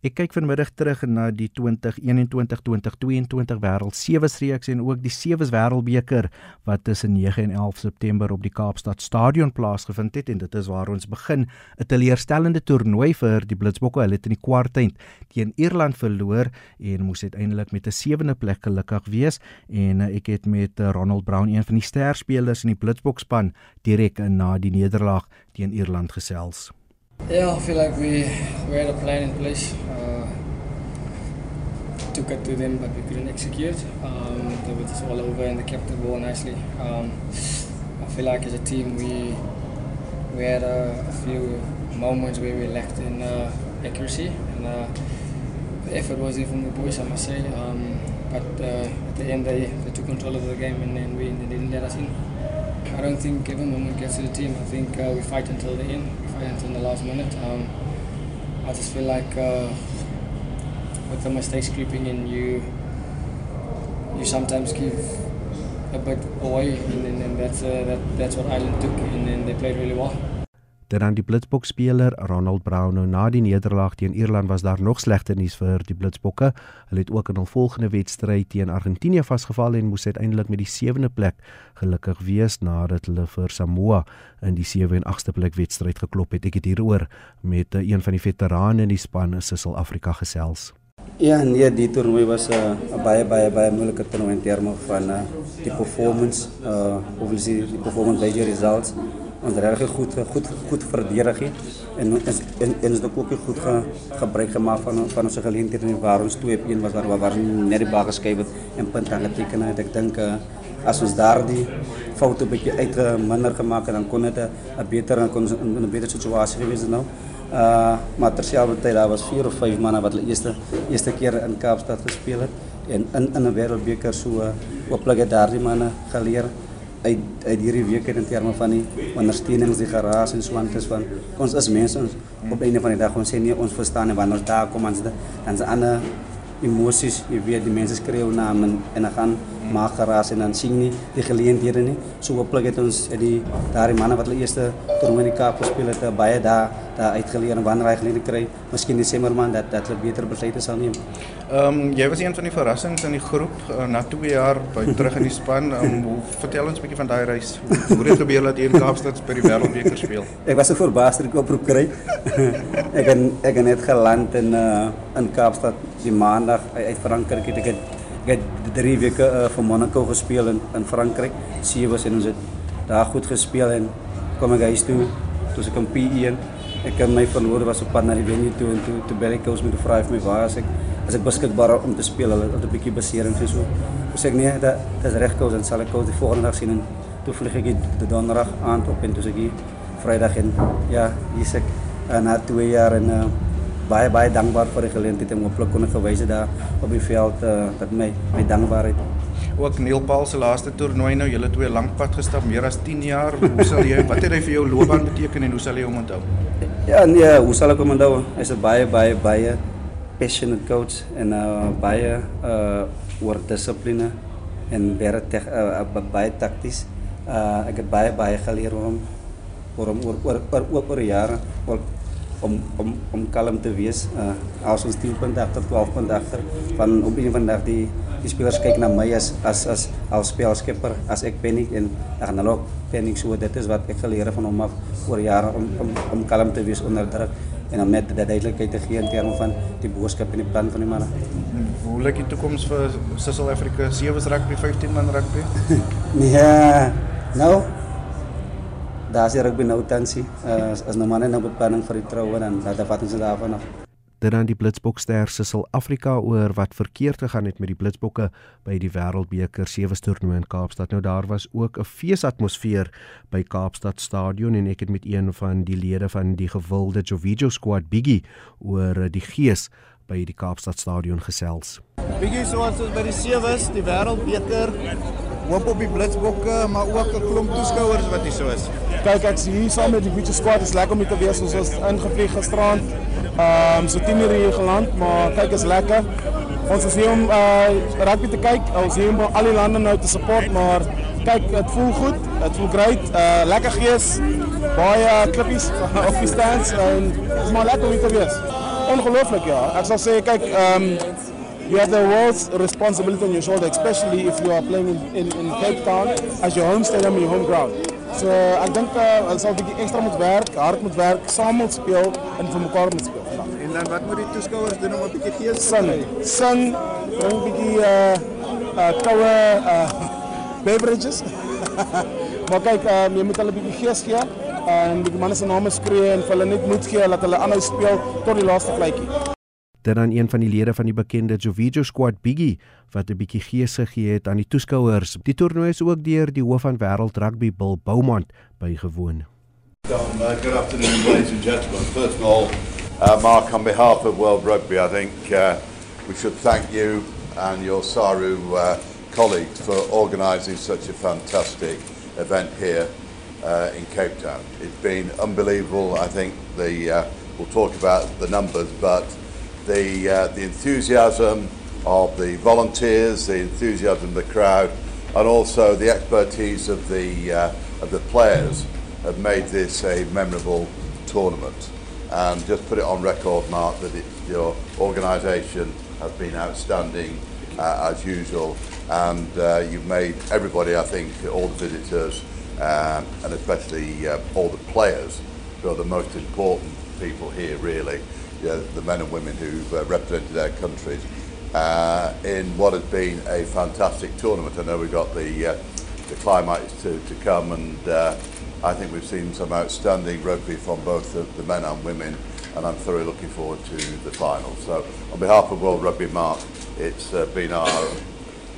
Ek kyk vanmiddag terug na die 2021-2022 Wêreld Sewes reeks en ook die Sewes Wêreldbeker wat tussen 9 en 11 September op die Kaapstad Stadion plaasgevind het en dit is waar ons begin 'n teleurstellende toernooi vir die Blitsbokke. Hulle het in die kwartfinale teen Ierland verloor en moes uiteindelik met 'n sewende plek gelukkig wees en eh, ek het met eh, Ronald Brown, een van die sterspelers in die Blitsbokspan, direk na die nederlaag teen Ierland gesels. Yeah, I feel like we we had a plan in place. Uh, took it to them, but we couldn't execute. Um, it was all over, and they kept the ball nicely. Um, I feel like as a team we we had a, a few moments where we lacked in uh, accuracy, and uh, the effort was there from the boys, I must say. Um, but uh, at the end, they, they took control of the game, and then we they didn't let us in. I don't think every moment gets to the team. I think uh, we fight until the end, until the last minute. Um, I just feel like uh, with the mistakes creeping in, you you sometimes give a bit away, and, and, and that's uh, that, that's what Ireland took, and, and they played really well. Dan aan die Blitsbok speler Ronald Brown nou na die nederlaag teen Ierland was daar nog slegter nuus vir die Blitsbokke. Hulle het ook in hul volgende wedstryd teen Argentinië vasgeval en moes uiteindelik met die 7de plek gelukkig wees nadat hulle vir Samoa in die 7 en 8ste plek wedstryd geklop het. Ek het hieroor met eh, een van die veterane in die span, Sissel Afrika gesels. Ja, nee, die toernooi was uh, baie baie baie moeilike toernooi in terme van uh, die performance, uh obviously die performance by die results ons er eh, goed, goed, goed verdedigd. En is, en, en is ook goed ge, gebruik gemaakt van, van onze gelegenheden. Waar ons 2-1 was, waar we waren net de bal en punt aan getekend. En ik denk, eh, als ons daar die fouten een beetje uit minder gemaakt dan kon het eh, een, betere, kon een, een betere situatie geweest. Nou. Uh, maar terzelfde tijd, daar was vier of vijf mannen wat de eerste, eerste keer in Kaapstad gespeeld En in, in een wereldbeker zo, so, ooplik het daar die mannen. Uit uit hierdie week in terme van die ondersteunings die geraas en swant is van ons is mense ons op einde van die dag ons sê nie ons verstaan nie wanneer ons daar kom ons dan se ander emosies jy weet die mense skreeu na en en dan gaan geraas en dan sien nie die geleenthede nie so hooplik het ons die daardie manne wat hulle eerste toernooi in die Kaap gespeel het baie daar daar uitgeleer en wanneer hy geleenthede kry miskien in Desember maand dat dat hulle beter besluite sal neem Ehm um, jy was een van die verrassings in die groep uh, na 2 jaar by terug in die span. Um, hoe vertel ons 'n bietjie van daai reis? Hoe het dit gebeur dat jy in Kaapstad by die Wêreldbeker speel? ek was so verbaas dat ek oproep kry. ek het ek het net geland in uh, in Kaapstad die maandag uit Frankryk het ek het ek het 3 weke uh, vir Monaco gespeel in in Frankryk. Sewe was en ons het daar goed gespeel en kom ek huis toe. Toe ek in P1 ek het my verloor was op pad na die venue toe en toe toe bel ek ons met die vraag vir my waar as ek as ek beskikbaar om te speel hulle het 'n bietjie besering so so sê ek nee dat dit is reg kous en sal ek kous die volgende dag sien en toe vlieg ek die donderdag aand op en toe sê ek vrydag en ja hier's ek uh, na 2 jaar en uh, baie baie dankbaar vir die geleentheid om op plek kon gewys daar op die veld uh, dat my my dankbaarheid. Ook Neil Paul se laaste toernooi nou julle twee lank pad gestap meer as 10 jaar. Hoe sal jy wat het hy vir jou loopbaan beteken en hoe sal jy hom onthou? Ja nee hoe sal ek hom onthou? Hy's 'n baie baie baie passionate coach en uh, baie uh oor dissipline en baie tek, uh, baie takties. Uh, ek het baie baie geleer oor hom oor hom oor oor oor, oor jare. Oor, om om om kalm te wees uh, as ons 10 punte agter 12 punte agter van op een van dag die die spelers kyk na my as as as as spelskepper as ek paniek en dan hulle ook paniek so dit is wat ek geleer van hom af oor jare om om om kalm te wees onder druk en om net die duidelikheid te gee in terme van die boodskap en die plan van die manne. Hoe lyk die toekoms vir Africa 7 rugby 15 man rugby? nee, nou daar is rugby nou tansie. Uh, as nou manne nou beplanning vir die troue dan dat vat ons daarvan af dit dan die Blitsbokster se Suid-Afrika oor wat verkeerd gegaan het met die Blitsbokke by die Wêreldbeker sewe toernooi in Kaapstad. Nou daar was ook 'n feesatmosfeer by Kaapstad Stadion en ek het met een van die lede van die gewilde Jovijo squad Biggie oor die gees by die Kaapstad Stadion gesels. Biggie so ons by die sewe die Wêreldbeker hoop op die Blitsbokke maar ook 'n klomp toeskouers wat hier so is. Kyk ek hier saam met die Jovijo squad is lekker om te wees ons is ingevlieg gisterand Ehm um, so 10 uur hier geland, maar kyk is lekker. Ons is hier om uh rugby te kyk. Ons hier om al die lande nou te support, maar kyk, dit voel goed. Dit voel great. Uh lekker gees. Baie klippies op die stands en dis maar lekker om hier te wees. ongelooflik ja. Ek sal sê kyk, ehm you have the world's responsibility on your shoulder, especially if you are playing in, in, in Cape Town as your home stadium your home ground. So ek dink uh, sal bietjie ekstra moet werk, hard moet werk, saam moet speel en vir mekaar moet speel. Ja. En dan wat moet die toeskouers doen om 'n bietjie gees te kry? Sing, bring 'n bietjie uh uh koue uh beverages. maar kyk, um, jy moet hulle bietjie gees gee en die manne se name skree en vir hulle net moed gee dat hulle aanhou speel tot die laaste fluitjie dan aan een van die lede van die bekende Jovijo squad Biggie wat 'n bietjie gees gegee het aan die toeskouers. Die toernooi is ook deur die hoof van wêreld rugby Bill Beaumont bygewoon. Um, uh, good afternoon ladies and gentlemen. First of all, uh, Mark on behalf of World Rugby, I think uh, we should thank you and your Saru uh, colleagues for organising such a fantastic event here uh, in Cape Town. It's been unbelievable. I think the uh, we'll talk about the numbers, but the, uh, the enthusiasm of the volunteers, the enthusiasm of the crowd, and also the expertise of the, uh, of the players have made this a memorable tournament. And just put it on record, Mark, that it, your organisation has been outstanding uh, as usual, and uh, you've made everybody, I think, all the visitors, um, and especially uh, all the players, who are the most important people here, really, the men and women who've uh, represented their countries uh, in what has been a fantastic tournament. I know we've got the, uh, the climates to, to come and uh, I think we've seen some outstanding rugby from both the, the men and women and I'm thoroughly looking forward to the final. So on behalf of World Rugby Mark, it's uh, been our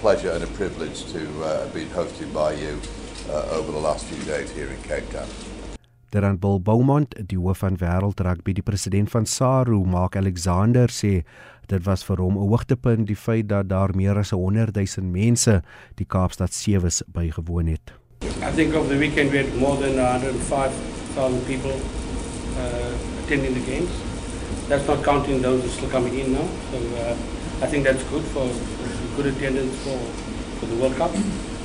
pleasure and a privilege to uh, be hosted by you uh, over the last few days here in Cape Town. Terran Bill Beaumont, die hoof van Wêreld Rugby, die president van SARU, Mark Alexander sê dit was vir hom 'n hoogtepunt die feit dat daar meer as 100 000 mense die Kaapstad Sewes bygewoon het. I think over the weekend we had more than 105,000 people uh, attending the games. That's not counting those who are still coming in now. So uh, I think that's good for good attendance for, for the World Cup.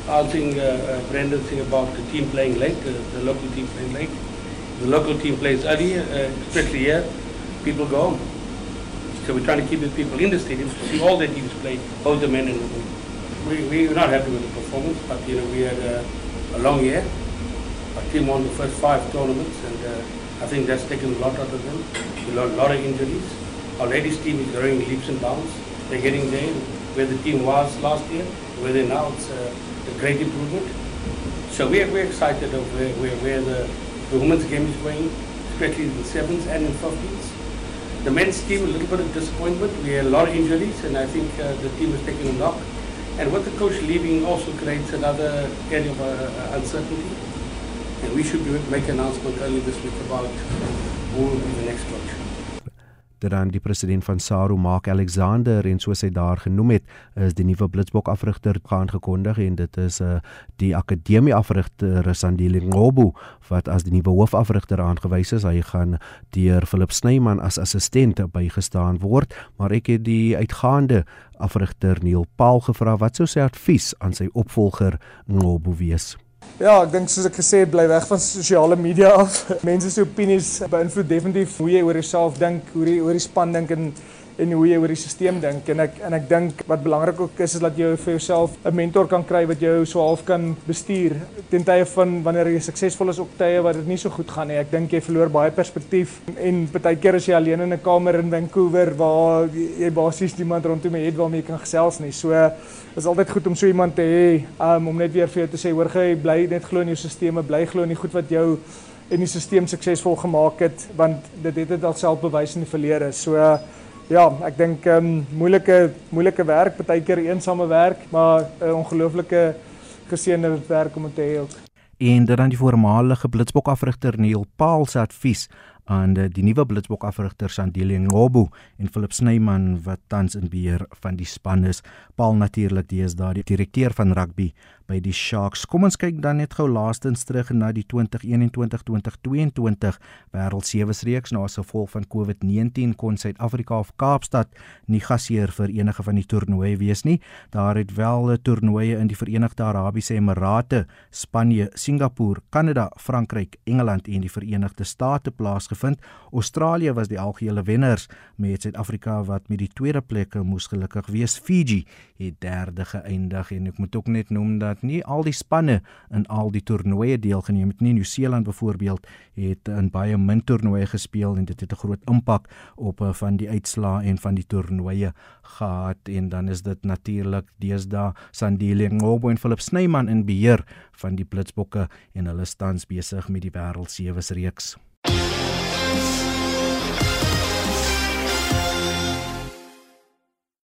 I'll think uh, uh, Brendan saying about the team playing late, uh, the local team playing late the local team plays early, uh, especially here, people go home. So we're trying to keep the people in the stadium to see all the teams play, both the men and women. We, we're not happy with the performance, but you know we had a, a long year. Our team won the first five tournaments, and uh, I think that's taken a lot out of them. A lot of injuries. Our ladies team is growing leaps and bounds. They're getting there where the team was last year, where they're now. It's uh, a great improvement. So we're, we're excited of where, where, where the the women's game is going, especially in the sevens and in 15s. The men's team, a little bit of disappointment. We had a lot of injuries, and I think uh, the team has taken a knock. And with the coach leaving also creates another area of uh, uncertainty. And we should make an announcement early this week about who will be the next coach. Dan die president van SARU Mark Alexander en soos hy daar genoem het is die nuwe Blitsbok afrigter gaan gekondig en dit is uh, die akademie afrigter Sandile Ngobu wat as die nuwe hoofafrigter aangewys is. Hy gaan deur Philip Snyman as assistent bygestaan word maar ek het die uitgaande afrigter Neil Paul gevra wat sou sy advies aan sy opvolger Ngobu wees Ja, ek dink soos ek gesê het, bly weg van sosiale media af. Mense se opinies beïnvloed definitief hoe jy oor jouself dink, hoe jy oor die span dink en en hoe jy oor die stelsel dink en ek en ek dink wat belangrik ook is is dat jy vir jouself 'n mentor kan kry wat jou so half kan bestuur ten tye van wanneer jy suksesvol is op tye wat dit nie so goed gaan nie. Ek dink jy verloor baie perspektief en baie keer is jy alleen in 'n kamer in Vancouver waar jy basies niemand rondom jou het waarmee jy kan gesels nie. So is altyd goed om so iemand te hê um, om net weer vir jou te sê hoor jy bly net glo in jou stelsels, bly glo in die goed wat jou en die stelsel suksesvol gemaak het want dit het dit alself bewys in die verlede. So uh, Ja, ek dink ehm um, moeilike moeilike werk, baie keer eensame werk, maar 'n uh, ongelooflike geseënde werk om te hê ook. En dan die voormalige Blitsbok afrigter Neil Paul se advies aan die, die nuwe Blitsbok afrigter Sandile Ngobu en Philip Snyman wat tans in beheer van die span is. Paul natuurlik deesdae die direkteur van rugby by die Sharks. Kom ons kyk dan net gou laastens terug na die 2021-2022 Wêreld Sewes reeks na as gevolg van COVID-19 kon Suid-Afrika of Kaapstad nie gasheer vir enige van die toernooie wees nie. Daar het wel toernooie in die Verenigde Arabiese Emirate, Spanje, Singapore, Kanada, Frankryk, Engeland en die Verenigde State plaasgevind plaasgevind. Australië was die algehele wenners met Suid-Afrika wat met die tweede plek moes gelukkig wees. Fiji het derde geëindig en ek moet ook net noem dat nie al die spanne in al die toernooie deelgeneem het nie. Nieu-Seeland byvoorbeeld het in baie min toernooie gespeel en dit het 'n groot impak op eh, van die uitslae en van die toernooie gehad en dan is dit natuurlik deesdae Sandile Ngobo en Philip Snyman in beheer van die Blitsbokke en hulle tans besig met die wêreld sewe reeks.